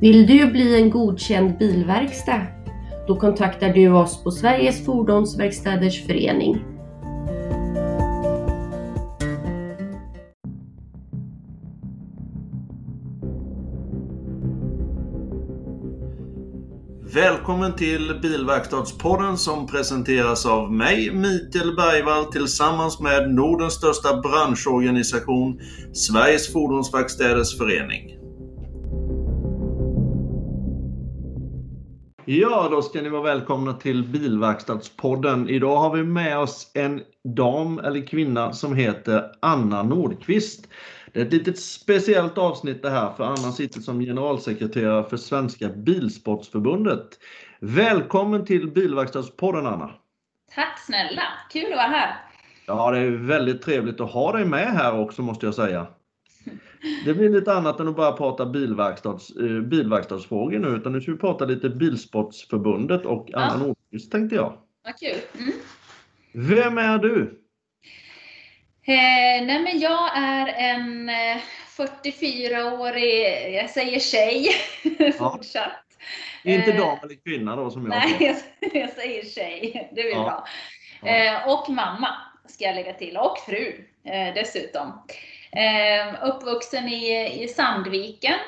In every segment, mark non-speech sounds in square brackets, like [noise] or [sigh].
Vill du bli en godkänd bilverkstad? Då kontaktar du oss på Sveriges Fordonsverkstäders Förening. Välkommen till Bilverkstadspodden som presenteras av mig, Mikael Bergvall, tillsammans med Nordens största branschorganisation, Sveriges Fordonsverkstäders Förening. Ja, då ska ni vara välkomna till Bilverkstadspodden. Idag har vi med oss en dam eller kvinna som heter Anna Nordqvist. Det är ett litet speciellt avsnitt det här för Anna sitter som generalsekreterare för Svenska Bilsportsförbundet. Välkommen till Bilverkstadspodden Anna! Tack snälla! Kul att vara här! Ja, det är väldigt trevligt att ha dig med här också måste jag säga. Det blir lite annat än att bara prata bilverkstads, eh, bilverkstadsfrågor nu, utan nu ska vi prata lite Bilsportsförbundet och Anna ja. Nordqvist tänkte jag. Vad kul! Mm. Vem är du? Eh, nej men jag är en 44-årig, eh, jag säger tjej, [laughs] ja. fortsatt. Inte eh, dam eller kvinna då som jag Nej, jag, [laughs] jag säger tjej. Det är ja. bra. Ja. Eh, och mamma ska jag lägga till, och fru eh, dessutom. Eh, uppvuxen i, i Sandviken.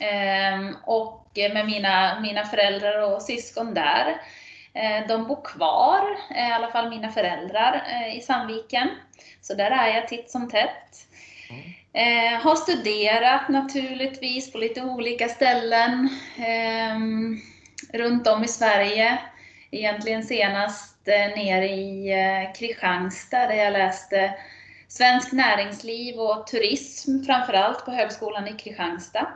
Eh, och med mina, mina föräldrar och syskon där. Eh, de bor kvar, eh, i alla fall mina föräldrar, eh, i Sandviken. Så där är jag titt som tätt. Mm. har studerat naturligtvis på lite olika ställen ehm, runt om i Sverige. Egentligen senast eh, nere i eh, Kristianstad där jag läste Svensk näringsliv och turism, framförallt på Högskolan i Kristianstad.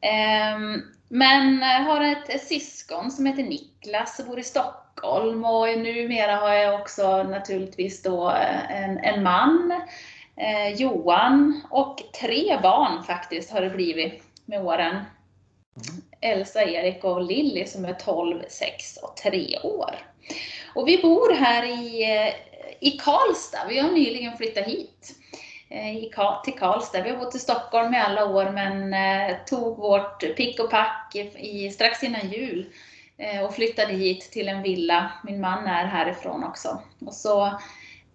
Ehm, men har ett, ett syskon som heter Niklas och bor i Stockholm och numera har jag också naturligtvis då eh, en, en man, eh, Johan, och tre barn faktiskt har det blivit med åren. Elsa, Erik och Lilly som är 12, 6 och 3 år. Och vi bor här i eh, i Karlstad. Vi har nyligen flyttat hit eh, till Karlstad. Vi har bott i Stockholm i alla år men eh, tog vårt pick och pack i, strax innan jul eh, och flyttade hit till en villa. Min man är härifrån också. Och så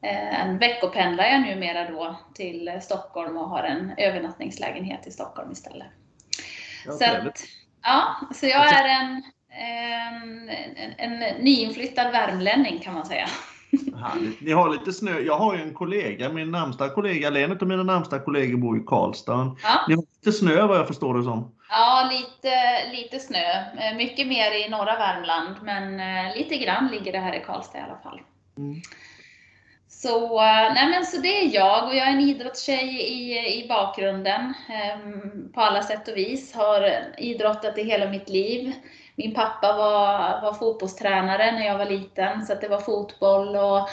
en veckopendlar jag numera då till Stockholm och har en övernattningslägenhet i Stockholm istället. så, att, ja, så jag är en, en, en, en nyinflyttad värmlänning kan man säga. Härligt. Ni har lite snö. Jag har ju en kollega, min närmsta kollega, en av mina närmsta kollegor bor i Karlstad. Ja. Ni har lite snö vad jag förstår det som. Ja, lite, lite snö. Eh, mycket mer i norra Värmland, men eh, lite grann ligger det här i Karlstad i alla fall. Mm. Så, eh, nej men, så det är jag och jag är en idrottstjej i, i bakgrunden um, på alla sätt och vis. Har idrottat i hela mitt liv. Min pappa var, var fotbollstränare när jag var liten, så det var fotboll och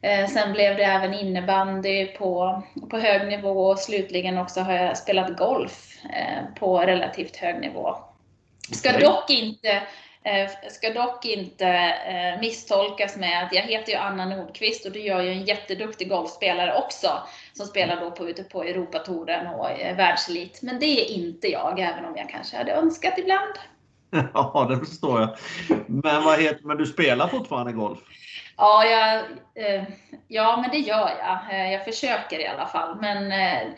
eh, sen blev det även innebandy på, på hög nivå och slutligen också har jag spelat golf eh, på relativt hög nivå. Ska dock inte eh, ska dock inte eh, misstolkas med att jag heter ju Anna Nordqvist och det gör ju en jätteduktig golfspelare också som spelar då på, ute på Europatouren och världselit. Men det är inte jag, även om jag kanske hade önskat ibland. [laughs] Ja, det förstår jag. Men, vad heter, men du spelar fortfarande golf? Ja, jag, eh, ja, men det gör jag. Eh, jag försöker i alla fall. Men eh,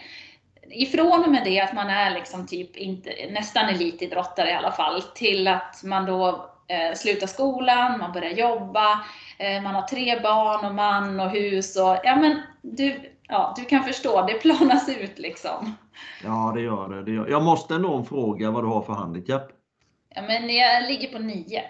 ifrån och med det att man är liksom typ inte, nästan elitidrottare i alla fall, till att man då eh, slutar skolan, man börjar jobba, man har tre barn och man och hus och ja men du, ja, du kan förstå, det planas ut liksom. Ja, det gör det. det gör. Jag måste ändå fråga vad du har för handikapp. Ja, men jag ligger på nio.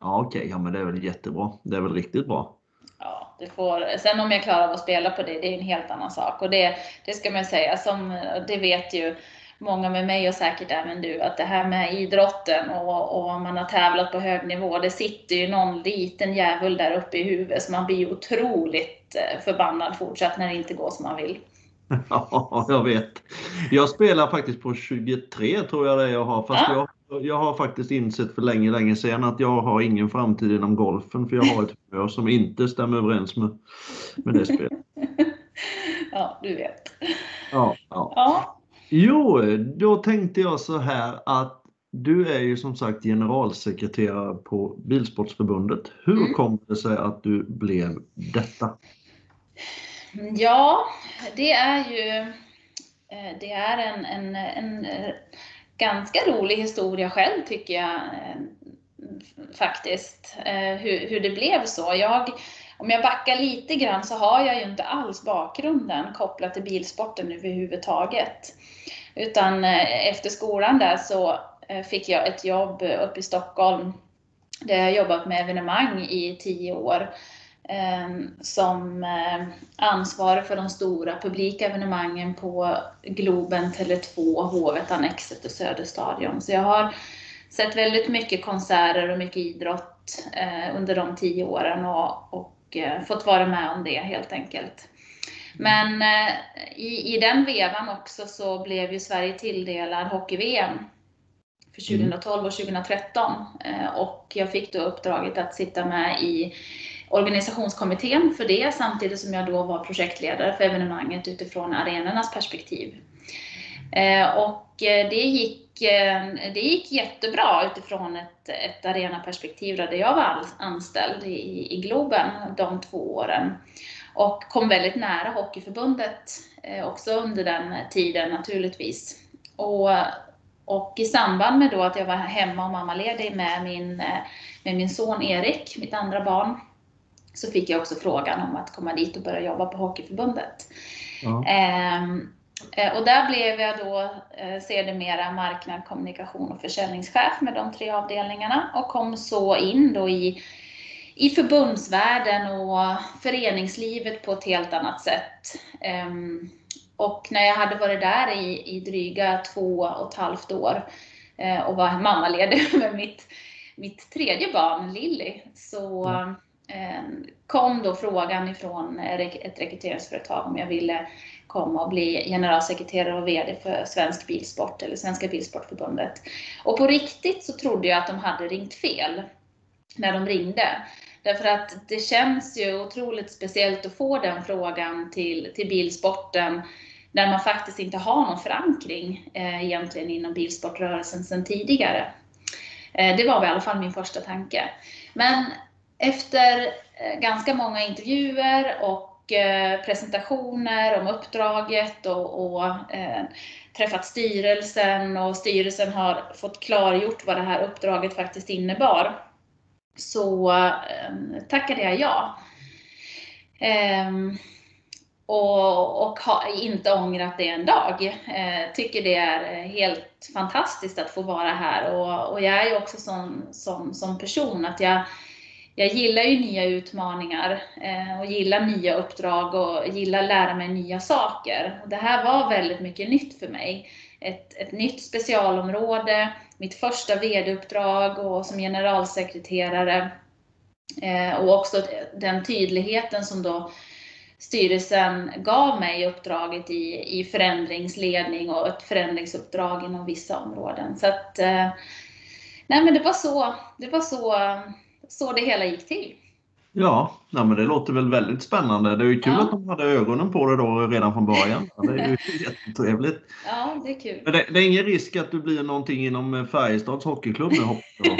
Ja, okej. Okay. Ja, men det är väl jättebra. Det är väl riktigt bra. Ja, det får, sen om jag klarar av att spela på det, det är en helt annan sak. Och det, det ska man säga, som, det vet ju många med mig och säkert även du, att det här med idrotten och, och man har tävlat på hög nivå, det sitter ju någon liten jävel där uppe i huvudet så man blir otroligt eh, förbannad fortsatt när det inte går som man vill. [laughs] Ja, jag vet. Jag spelar faktiskt på 23 tror jag det jag har, fast ja. jag jag har faktiskt insett för länge, länge sedan att jag har ingen framtid inom golfen för jag har ett humör som inte stämmer överens med, med det spelet. [laughs] ja, du vet. Ja, ja. ja. Jo, då tänkte jag så här att du är ju som sagt generalsekreterare på Bilsportsförbundet. Hur mm. kom det sig att du blev detta? Ja, det är ju eh, det är en, en, en ganska rolig historia själv tycker jag eh, faktiskt. Eh, hur, hur det blev så. Jag, om jag backar lite grann så har jag ju inte alls bakgrunden kopplat till bilsporten överhuvudtaget. Utan eh, efter skolan där så fick jag ett jobb uppe i Stockholm där jag jobbat med evenemang i tio år. Ehm, som eh, ansvarig för de stora publika evenemangen på Globen, Tele2, Hovet, Annexet och Söderstadion. Så jag har sett väldigt mycket konserter och mycket idrott eh, under de tio åren och, och eh, fått vara med om det helt enkelt. Men i, i den vevan också så blev ju Sverige tilldelad hockey-VM för 2012 och 2013 och jag fick då uppdraget att sitta med i organisationskommittén för det samtidigt som jag då var projektledare för evenemanget utifrån arenornas perspektiv. Eh, och eh, det gick, eh, det gick jättebra utifrån ett, ett arenaperspektiv där jag var anställd i, i Globen de två åren. Och kom väldigt nära Hockeyförbundet också under den tiden naturligtvis. Och, och i samband med då att jag var hemma och mammaledig med min, med min son Erik, mitt andra barn, så fick jag också frågan om att komma dit och börja jobba på Hockeyförbundet. Ja. Ehm, eh, och där blev jag då eh, sedermera marknad, kommunikation och försäljningschef med de tre avdelningarna och kom så in då i, i förbundsvärlden och föreningslivet på ett helt annat sätt. Ehm, och när jag hade varit där i, i dryga två och ett halvt år eh, och var mammaledig [laughs] med mitt, mitt tredje barn, Lilly, så mm Eh, kom då frågan ifrån ett rekryteringsföretag om jag ville komma och bli generalsekreterare och VD för Svensk Bilsport eller Svenska Bilsportförbundet. Och på riktigt så trodde jag att de hade ringt fel när de ringde. Därför att det känns ju otroligt speciellt att få den frågan till, till bilsporten när man faktiskt inte har någon förankring eh, egentligen inom bilsportrörelsen sedan tidigare. Eh, det var i alla fall min första tanke. Men efter eh, ganska många intervjuer och eh, presentationer om uppdraget och, och eh, träffat styrelsen och styrelsen har fått klargjort vad det här uppdraget faktiskt innebar så eh, tackade jag ja. Eh, och, och har inte ångrat det en dag. Eh, tycker det är helt fantastiskt att få vara här och, och jag är ju också som, som, som person att jag jag gillar ju nya utmaningar eh, och gillar nya uppdrag och gillar att lära mig nya saker. Och det här var väldigt mycket nytt för mig. Ett, ett nytt specialområde, mitt första VD-uppdrag och som generalsekreterare. Eh, och också den tydligheten som då styrelsen gav mig uppdraget i, i förändringsledning och ett förändringsuppdrag inom vissa områden. Så att, eh, nej men det var så, det var så så det hela gick till. Ja, nej, men det låter väl väldigt spännande. Det är ju kul ja. att de hade ögonen på det då redan från början. Det är ju [laughs] jättetrevligt. Ja, det är kul. Men det, det, är ingen risk att du blir någonting inom Färjestads hockeyklubb nu [laughs]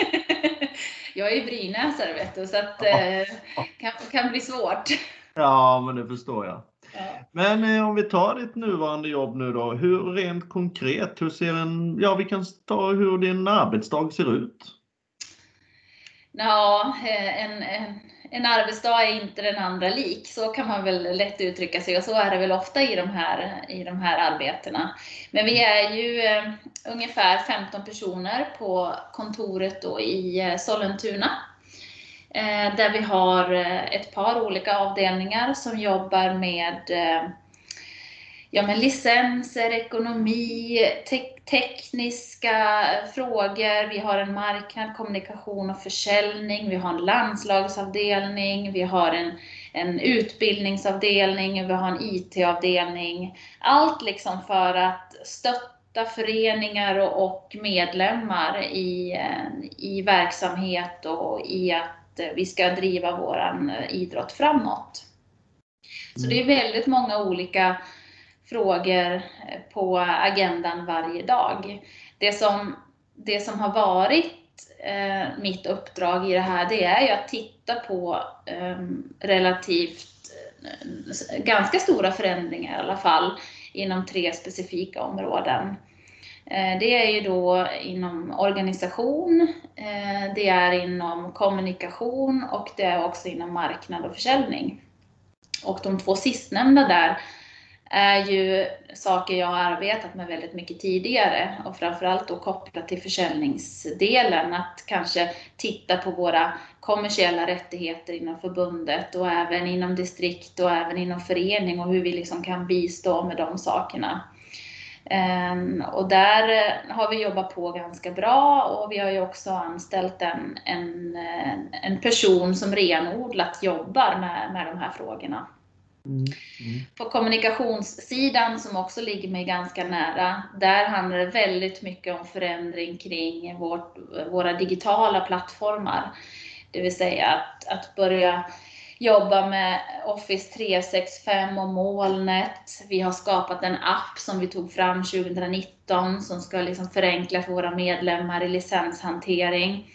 Jag är i Brynäs vet du, så att det eh, kan, kan bli svårt. [laughs] Ja, men det förstår jag. Ja. Men eh, om vi tar ditt nuvarande jobb nu då, hur rent konkret, hur ser en, ja vi kan ta hur din arbetsdag ser ut? Ja, eh, en, en, en arbetsdag är inte den andra lik. Så kan man väl lätt uttrycka sig och så är det väl ofta i de här, i de här arbetena. Men vi är ju eh, ungefär 15 personer på kontoret då i eh, Sollentuna. Eh, där vi har eh, ett par olika avdelningar som jobbar med eh, ja, men licenser, ekonomi, te tekniska frågor. Vi har en marknad, kommunikation och försäljning. Vi har en landslagsavdelning. Vi har en, en utbildningsavdelning. Vi har en IT-avdelning. Allt liksom för att stötta föreningar och, och medlemmar i, i verksamhet och i att vi ska driva våran idrott framåt. Så det är väldigt många olika frågor eh, på agendan varje dag. Det som, det som har varit eh, mitt uppdrag i det här, det är ju att titta på eh, relativt eh, ganska stora förändringar i alla fall inom tre specifika områden. Eh, det är ju då inom organisation, eh, det är inom kommunikation och det är också inom marknad och försäljning. Och de två sistnämnda där är ju saker jag har arbetat med väldigt mycket tidigare och framförallt då kopplat till försäljningsdelen. Att kanske titta på våra kommersiella rättigheter inom förbundet och även inom distrikt och även inom förening och hur vi liksom kan bistå med de sakerna. Ehm, och där eh, har vi jobbat på ganska bra och vi har ju också anställt en, en, eh, en person som renodlat jobbar med, med de här frågorna. Mm. Mm. På kommunikationssidan som också ligger mig ganska nära, där handlar det väldigt mycket om förändring kring vårt, våra digitala plattformar. Det vill säga att, att börja jobba med Office 365 och molnet. Vi har skapat en app som vi tog fram 2019 som ska liksom förenkla för våra medlemmar i licenshantering.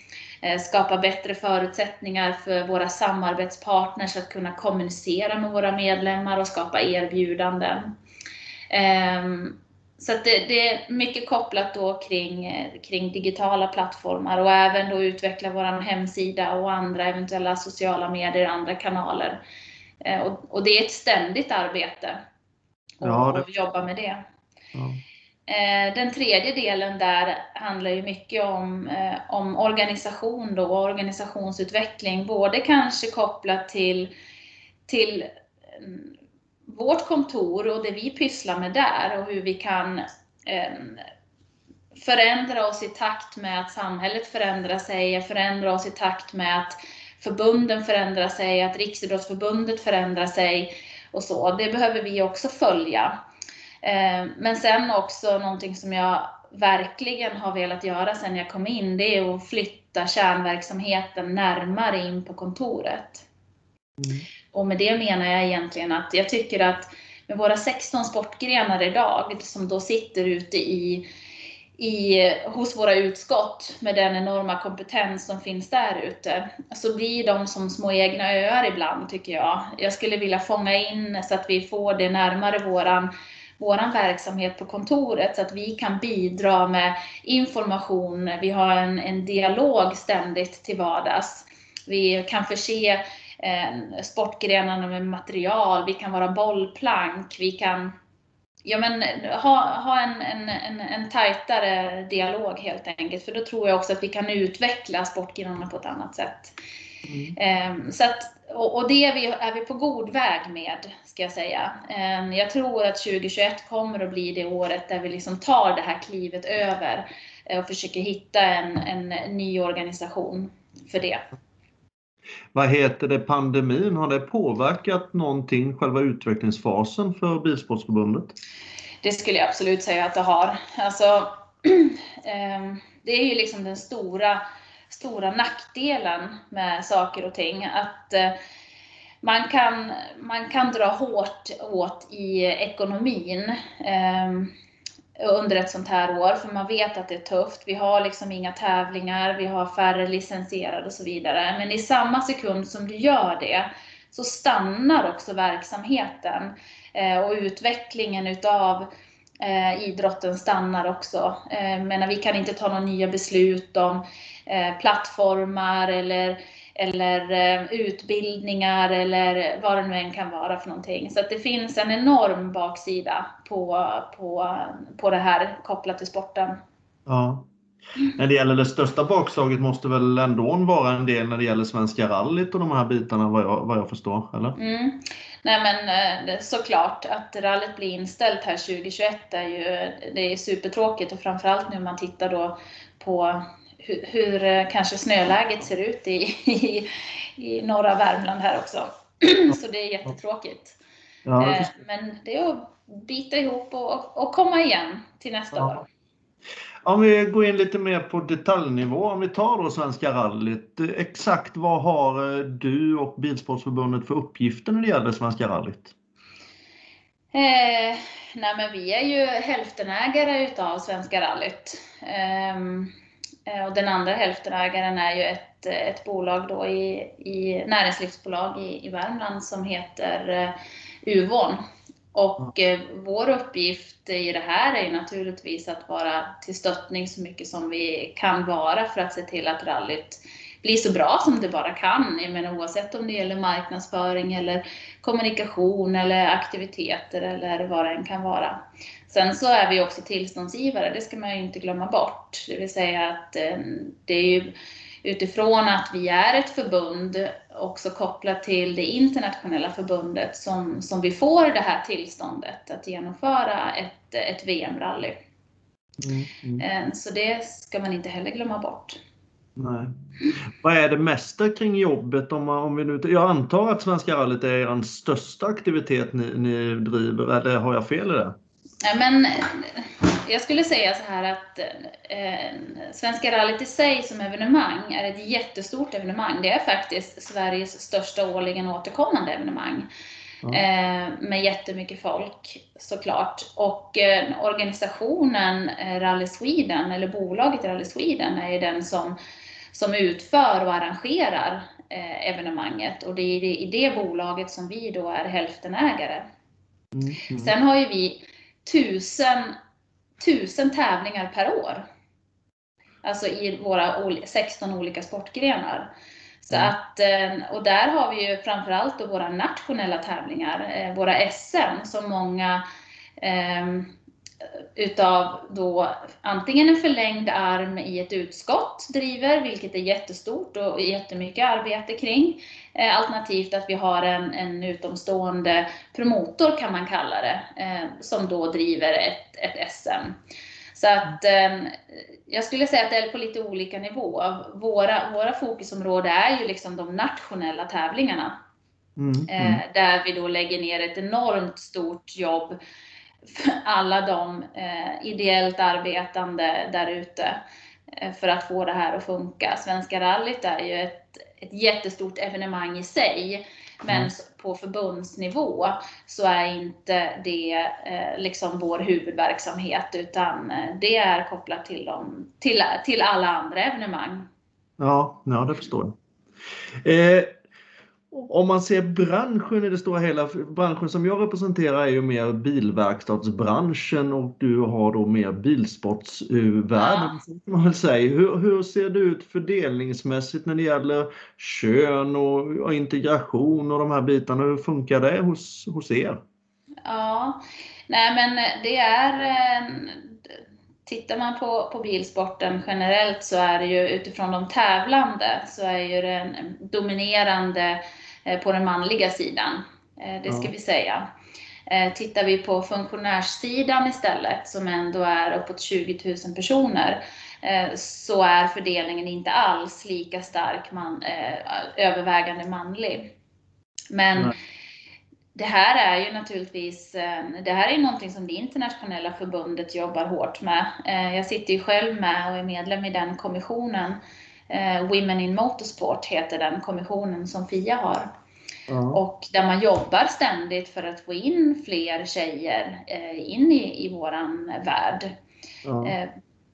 Eh, skapa bättre förutsättningar för våra samarbetspartners att kunna kommunicera med våra medlemmar och skapa erbjudanden. Ehm, så det, det, är mycket kopplat då kring, eh, kring digitala plattformar och även då utveckla vår hemsida och andra eventuella sociala medier, andra kanaler. Eh, och, och det är ett ständigt arbete att ja, jobba med det. Ja. Eh, den tredje delen där handlar ju mycket om, eh, om organisation då, organisationsutveckling, både kanske kopplat till, till mm, vårt kontor och det vi pysslar med där och hur vi kan eh, förändra oss i takt med att samhället förändrar sig, förändra oss i takt med att förbunden förändrar sig, att Riksidrottsförbundet förändrar sig och så. Det behöver vi också följa. Eh, men sen också någonting som jag verkligen har velat göra sedan jag kom in, det är att flytta kärnverksamheten närmare in på kontoret. Mm. Och med det menar jag egentligen att jag tycker att med våra 16 sportgrenar idag som då sitter ute i, i, hos våra utskott med den enorma kompetens som finns där ute, så blir de som små egna öar ibland tycker jag. Jag skulle vilja fånga in så att vi får det närmare våran våran verksamhet på kontoret så att vi kan bidra med information. Vi har en, en dialog ständigt till vardags. Vi kan förse eh, sportgrenarna med material, vi kan vara bollplank, vi kan ja, men, ha, ha en, en, en, en tajtare dialog helt enkelt. För då tror jag också att vi kan utveckla sportgrenarna på ett annat sätt. Mm. Eh, så att, och, och det är vi, är vi på god väg med, ska jag säga. Eh, jag tror att 2021 kommer att bli det året där vi liksom tar det här klivet över eh, och försöker hitta en, en ny organisation för det. Vad heter det, pandemin, har det påverkat någonting, själva utvecklingsfasen för Bilsportförbundet? Det skulle jag absolut säga att det har. Alltså, [clears throat] ehm, det är ju liksom den stora, stora nackdelen med saker och ting. Att eh, man kan, man kan dra hårt åt i ekonomin. Ehm, under ett sånt här år, för man vet att det är tufft. Vi har liksom inga tävlingar, vi har färre licensierade och så vidare. Men i samma sekund som du gör det så stannar också verksamheten eh, och utvecklingen utav eh, idrotten stannar också. Eh, men vi kan inte ta några nya beslut om plattformar eller eller eh, utbildningar eller vad det nu än kan vara för någonting. Så det finns en enorm baksida på, på, på det här kopplat till sporten. Ja. När det gäller det största bakslaget måste väl ändå vara en del när det gäller Svenska rallyt och de här bitarna vad jag, vad jag förstår, eller? Mm. Nej men eh, såklart att rallyt blir inställt här 2021 är ju det är supertråkigt och framförallt nu man tittar då på hur, hur eh, kanske snöläget ser ut i, i, i norra Värmland här också. [clears throat] Så det är jättetråkigt. Ja, eh, Men det är att bita ihop och, och komma igen till nästa ja. år. Om vi går in lite mer på detaljnivå, om vi tar då Svenska rallyt. Exakt vad har eh, du och Bilsportförbundet för uppgifter när det gäller Svenska rallyt? Eh, nej men vi är ju hälftenägare utav Svenska rallyt. Um, Eh, och den andra hälftenägaren är ju ett, eh, ett bolag då i, i näringslivsbolag i, i Värmland som heter Uvån. Uvon. Och eh, vår uppgift i det här är ju naturligtvis att vara till stöttning så mycket som vi kan vara för att se till att rallyt bli så bra som det bara kan. Jag menar, oavsett om det gäller marknadsföring eller kommunikation eller aktiviteter eller vad det än kan vara. Sen så är vi också tillståndsgivare, det ska man ju inte glömma bort. Det vill säga att eh, det är ju utifrån att vi är ett förbund också kopplat till det internationella förbundet som, som vi får det här tillståndet att genomföra ett, ett VM-rally. Mm, mm. Eh, så det ska man inte heller glömma bort. Nej. Vad är det mesta kring jobbet? Om, man, om vi nu, jag antar att Svenska rallyt är er största aktivitet ni, ni driver, eller har jag fel i det? Ja, men, jag skulle säga så här att eh, Svenska rallyt i sig som evenemang är ett jättestort evenemang. Det är faktiskt Sveriges största årligen återkommande evenemang. Eh, med jättemycket folk såklart. Och eh, organisationen eh, Rally Sweden, eller bolaget Rally Sweden, är den som som utför och arrangerar eh, evenemanget och det är i det bolaget som vi då är hälftenägare. Mm. Sen har ju vi tusen, tusen tävlingar per år. Alltså i våra 16 olika sportgrenar. Så mm. att, eh, och där har vi ju framförallt då våra nationella tävlingar, eh, våra SM som många eh, utav då antingen en förlängd arm i ett utskott driver, vilket är jättestort och jättemycket arbete kring. Eh, alternativt att vi har en, en utomstående promotor kan man kalla det, eh, som då driver ett, ett SM. Så att eh, jag skulle säga att det är på lite olika nivå. Våra, våra fokusområden är ju liksom de nationella tävlingarna. Mm, mm. Där vi då lägger ner ett enormt stort jobb [laughs] alla de eh, ideellt arbetande där ute eh, för att få det här att funka. Svenska rallyt är ju ett, ett jättestort evenemang i sig, men mm. på förbundsnivå så är inte det eh, liksom vår huvudverksamhet, utan eh, det är kopplat till, dem, till, till alla andra evenemang. Ja, ja det förstår jag. Eh, om man ser branschen i det stora hela, branschen som jag representerar är ju mer bilverkstadsbranschen och du har då mer bilsportsvärlden. Ja. Hur, hur ser det ut fördelningsmässigt när det gäller kön och, och integration och de här bitarna? Hur funkar det hos, hos er? Ja, nej men det är Tittar man på, på bilsporten generellt så är det ju utifrån de tävlande så är ju den dominerande Eh, på den manliga sidan. Eh, det ska ja. vi säga. Eh, tittar vi på funktionärssidan istället, som ändå är uppåt 20 000 personer, så är fördelningen inte alls lika stark, man, övervägande manlig. Men Nej. det här är ju naturligtvis, det här är någonting som det internationella förbundet jobbar hårt med. Jag sitter ju själv med och är medlem i den kommissionen Eh, Women in Motorsport heter den kommissionen som FIA har. Mm. Och där man jobbar ständigt för att få in fler tjejer eh, in i, i våran värld. Mm.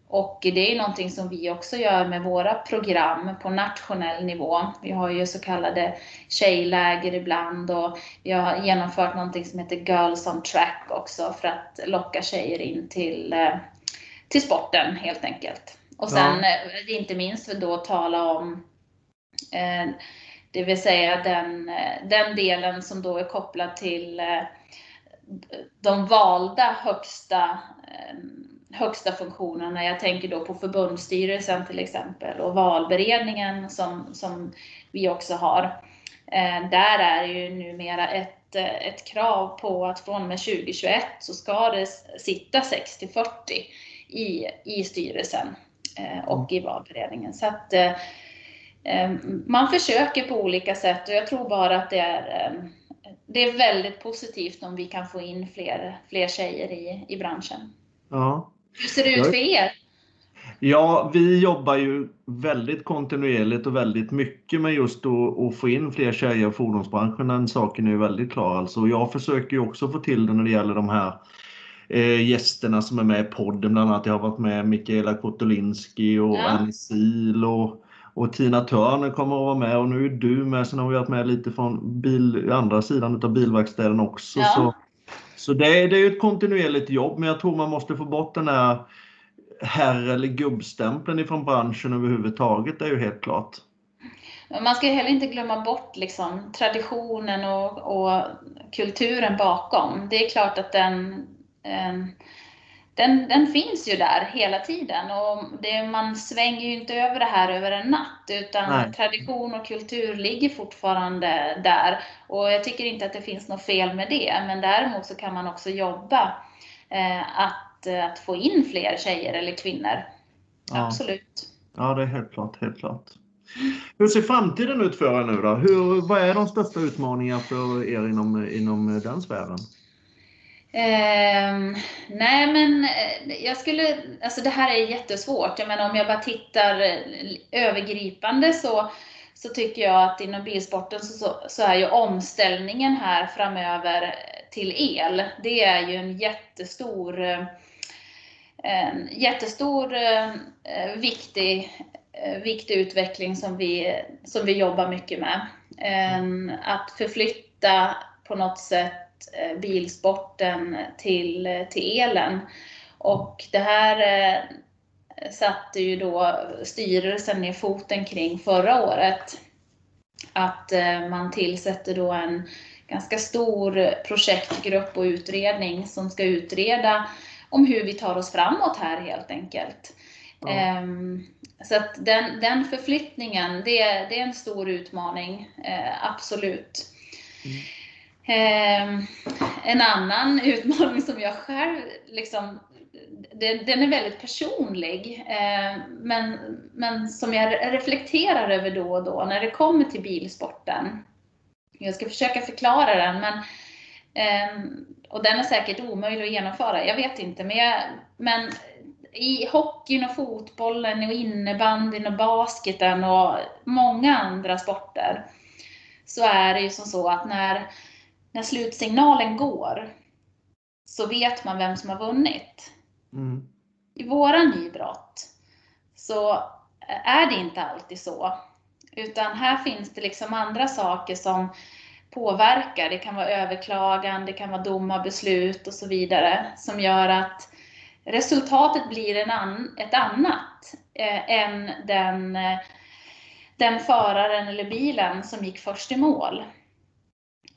Och det är någonting som vi också gör med våra program på nationell nivå. Vi har ju så kallade tjejläger ibland och vi har genomfört någonting som heter Girls on Track också för att locka tjejer in till, till sporten helt enkelt. Och sen ja. Eh, inte minst då tala om eh, det vill säga den, eh, den delen som då är kopplad till de valda högsta, högsta funktionerna. Jag tänker då på förbundsstyrelsen till exempel och valberedningen som, som vi också har. Där är ju numera ett, ett krav på att från och med 2021 så ska det sitta 60-40 i, i styrelsen. Eh, och i valberedningen. Så att eh, eh, man försöker på olika sätt och jag tror bara att det är, det är väldigt positivt om vi kan få in fler, fler tjejer i, i branschen. Ja. Hur ser det ut för er? Ja, vi jobbar ju väldigt kontinuerligt och väldigt mycket med just att, få in fler tjejer i fordonsbranschen. Den saken är ju väldigt klar. Alltså, jag försöker ju också få till det när det gäller de här eh, gästerna som är med i podden. Bland annat jag har varit med Mikaela Kotolinski och Ja. Annie Sil och, och Tina Turner kommer att vara med och nu är du med. Sen har vi varit med lite från bil, andra sidan utav bilverkstaden också. Ja. Så, så det, är, det är ett kontinuerligt jobb men jag tror man måste få bort den här herr eller gubbstämpeln ifrån branschen överhuvudtaget. Det är ju helt klart. Man ska ju heller inte glömma bort liksom, traditionen och, och kulturen bakom. Det är klart att den, den, den finns ju där hela tiden och det, man svänger ju inte över det här över en natt utan Nej. tradition och kultur ligger fortfarande där. Och jag tycker inte att det finns något fel med det, men däremot så kan man också jobba eh, att, att få in fler tjejer eller kvinnor. Ja. Absolut. Ja, det är helt klart. Helt klart. Hur ser framtiden ut för er nu då? Hur, vad är de största utmaningarna för er inom, inom den sfären? Ehm, nej men eh, jag skulle, alltså det här är jättesvårt. Jag menar om jag bara tittar eh, övergripande så, så tycker jag att inom bilsporten så, så, så är ju omställningen här framöver eh, till el, det är ju en jättestor, en jättestor viktig, viktig utveckling som vi, som vi jobbar mycket med. Ehm, att förflytta på något sätt bilsporten till, till elen. Och det här eh, satte ju då styrelsen ner foten kring förra året. Att eh, man tillsätter då en ganska stor projektgrupp och utredning som ska utreda om hur vi tar oss framåt här helt enkelt. Ja. Ehm, Så att den, den förflyttningen, det, är- det är en stor utmaning, eh, absolut. Ehm, Ehm, en annan utmaning som jag själv liksom, den, är väldigt personlig, eh, men, men som jag reflekterar över då och då när det kommer till bilsporten. Jag ska försöka förklara den, men ehm, och den är säkert omöjlig att genomföra, jag vet inte. Men, jag, men i hockeyn och fotbollen och innebandyn och basketen och många andra sporter så är det ju som så att när, när slutsignalen går så vet man vem som har vunnit. Mm. I våran idrott så är det inte alltid så. Utan här finns det liksom andra saker som påverkar. Det kan vara överklagan, det kan vara domarbeslut och så vidare som gör att resultatet blir en an, ett annat eh, än den, eh, den föraren eller bilen som gick först i mål.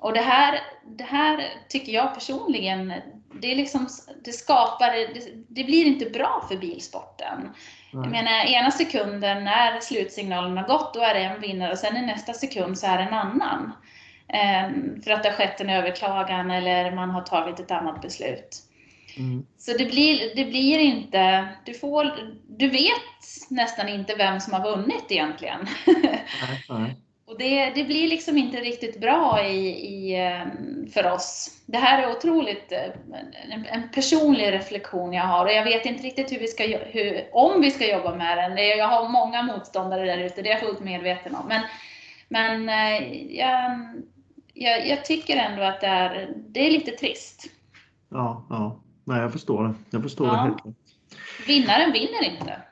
Och det här, det här tycker jag personligen, det, liksom, det skapar, det, det blir inte bra för bilsporten. Jag Nej. menar, ena sekunden när slutsignalen har gått, då är det en vinnare och sen i nästa sekund så är det en annan. Ehm, för att det har skett en överklagan eller man har tagit ett annat beslut. Mm. Så det blir, det blir inte, du, får, du vet nästan inte vem som har vunnit egentligen. [laughs] Nej, nej. Och det, det blir liksom inte riktigt bra i, i, ehm, för oss. Det här är otroligt eh, en, en personlig reflektion jag har och jag vet inte riktigt hur vi ska, hur, om vi ska jobba med den. Jag har många motståndare där ute, det är jag fullt medveten om. Men, men eh, jag, jag, jag tycker ändå att det är, det är lite trist. Ja, ja. Nej, jag förstår det. Jag förstår Ja. det helt. Vinnaren vinner inte.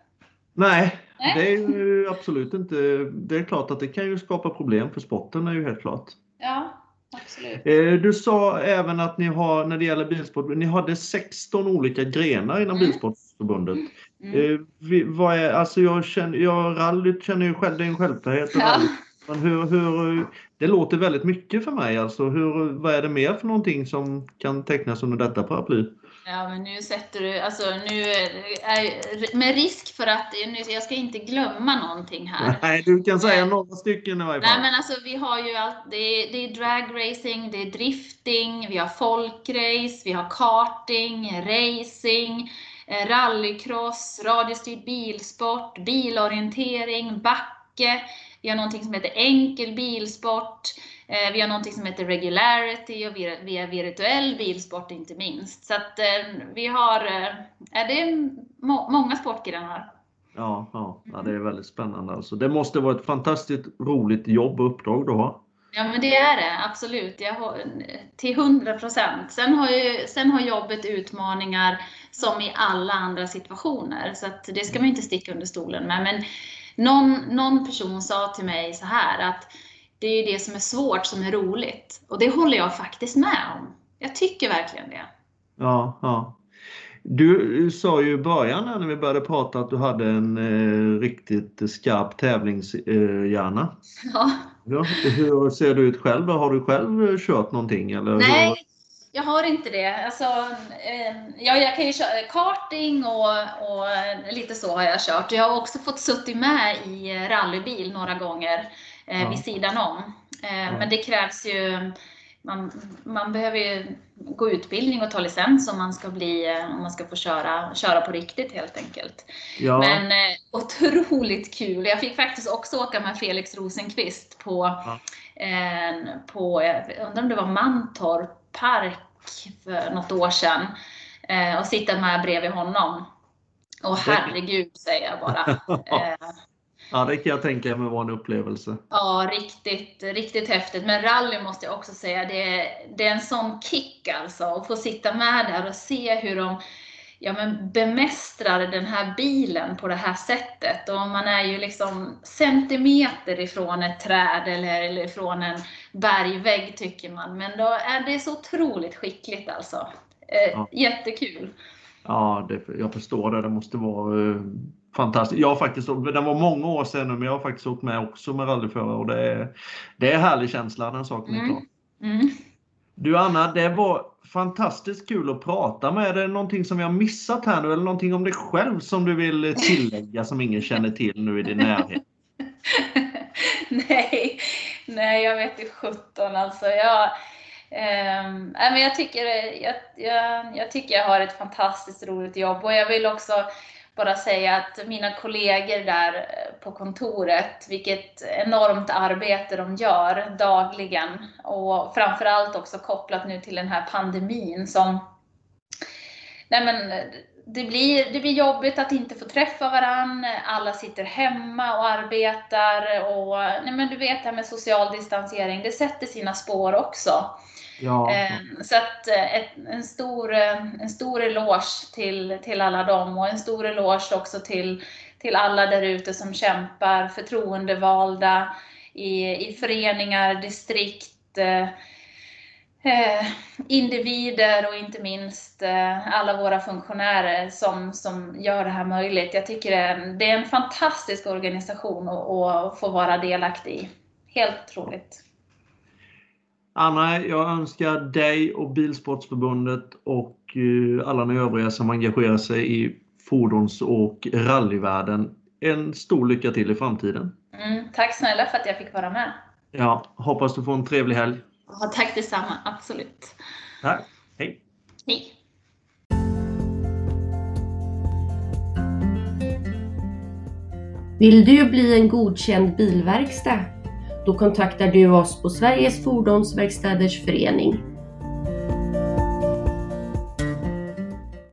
Nej. Det är ju absolut inte. Det är klart att det kan ju skapa problem för sporten, är ju helt klart. Ja, absolut. Eh, Du sa även att ni har, när det gäller bilsport, ni hade 16 olika grenar inom Mm. Bilsportförbundet. Mm. Eh, vi, vad är, alltså jag känner, jag, rallyt känner ju själv, det är en självklarhet. Ja. Men hur, hur, det låter väldigt mycket för mig. Alltså hur, vad är det mer för någonting som kan tecknas under detta paraply? Ja, men nu sätter du, alltså nu är, med risk för att, nu, jag ska inte glömma någonting här. Nej, du kan säga Nej. några stycken i varje Nej fall. men alltså vi har ju allt, det är, det är dragracing, det är drifting, vi har folkrace, vi har karting, racing, eh, rallycross, radiostyrd bilsport, bilorientering, backe, vi har någonting som heter enkel bilsport, vi har någonting som heter regularity och vi har, vi har virtuell bilsport inte minst. Så att eh, vi har, eh, är det må, många sportgrenar. Ja, ja, ja, det är väldigt spännande. Alltså. Det måste vara ett fantastiskt roligt jobb och uppdrag du har. Ja, men det är det absolut. Jag har, till 100 procent. Sen, har sen har jobbet utmaningar som i alla andra situationer, så att det ska man inte sticka under stolen med. Men någon, någon person sa till mig så här att det är det som är svårt som är roligt. Och det håller jag faktiskt med om. Jag tycker verkligen det. Ja, ja. Du sa ju i början när vi började prata att du hade en eh, riktigt skarp tävlingshjärna. Eh, [laughs] ja. ja. Hur ser du ut själv? Har du själv kört någonting? Eller Nej, hur? jag har inte det. Alltså, eh, ja, jag kan ju köra karting och, och lite så har jag kört. Jag har också fått suttit med i rallybil några gånger eh, ja. vid sidan om. Eh, ja. Men det krävs ju man, man behöver ju gå utbildning och ta licens om man ska, bli, eh, om man ska få köra, köra på riktigt helt enkelt. Ja. Men eh, otroligt kul. Jag fick faktiskt också åka med Felix Rosenqvist på, ja. eh, på jag undrar om det var Mantorp park för något år sedan eh, och sitta med bredvid honom. Och herregud säger jag bara. [laughs] Eh, Ja, det kan jag tänka mig var en upplevelse. Ja, riktigt, riktigt häftigt. Men rally måste jag också säga, det är, det är en sån kick alltså. Att få sitta med där och se hur de ja, men bemästrar den här bilen på det här sättet. Och man är ju liksom centimeter ifrån ett träd eller, eller ifrån en bergvägg tycker man. Men då är det så otroligt skickligt alltså. Eh, ja. Jättekul. Ja, det, jag förstår det. Det måste vara eh, fantastiskt. Jag har faktiskt, det var många år sedan nu, men jag har faktiskt åkt med också med rallyförare och det är, det är härlig känsla, den saken är klar. Mm. Du Anna, det var fantastiskt kul att prata med. Är det någonting som vi har missat här nu eller någonting om dig själv som du vill tillägga som ingen känner till nu i din närhet? [laughs] nej, nej, jag vet inte sjutton alltså. Jag, eh, men jag, tycker, jag, jag, jag tycker jag har ett fantastiskt roligt jobb och jag vill också bara säga att mina kollegor där eh, på kontoret, vilket enormt arbete de gör dagligen och framförallt också kopplat nu till den här pandemin som Nej men, det blir, det blir jobbigt att inte få träffa varann. Alla sitter hemma och arbetar och nej men du vet det här med social distansering, det sätter sina spår också. Ja. Ehm, så att eh, ett, en, stor, eh, en stor eloge till, till alla dem och en stor eloge också till, till alla där ute som kämpar, förtroendevalda i, i föreningar, distrikt, eh, individer och inte minst eh, alla våra funktionärer som, som gör det här möjligt. Jag tycker det är en fantastisk organisation att få vara delaktig i. Helt otroligt. Anna, jag önskar dig och Bilsportsförbundet och eh, alla ni övriga som engagerar sig i fordons och rallyvärlden en stor lycka till i framtiden. Mm, tack snälla för att jag fick vara med. Ja, hoppas du får en trevlig helg. Ja, tack detsamma, absolut. Tack. Hej. Hej. Vill du bli en godkänd bilverkstad? Då kontaktar du oss på Sveriges Fordonsverkstäders Förening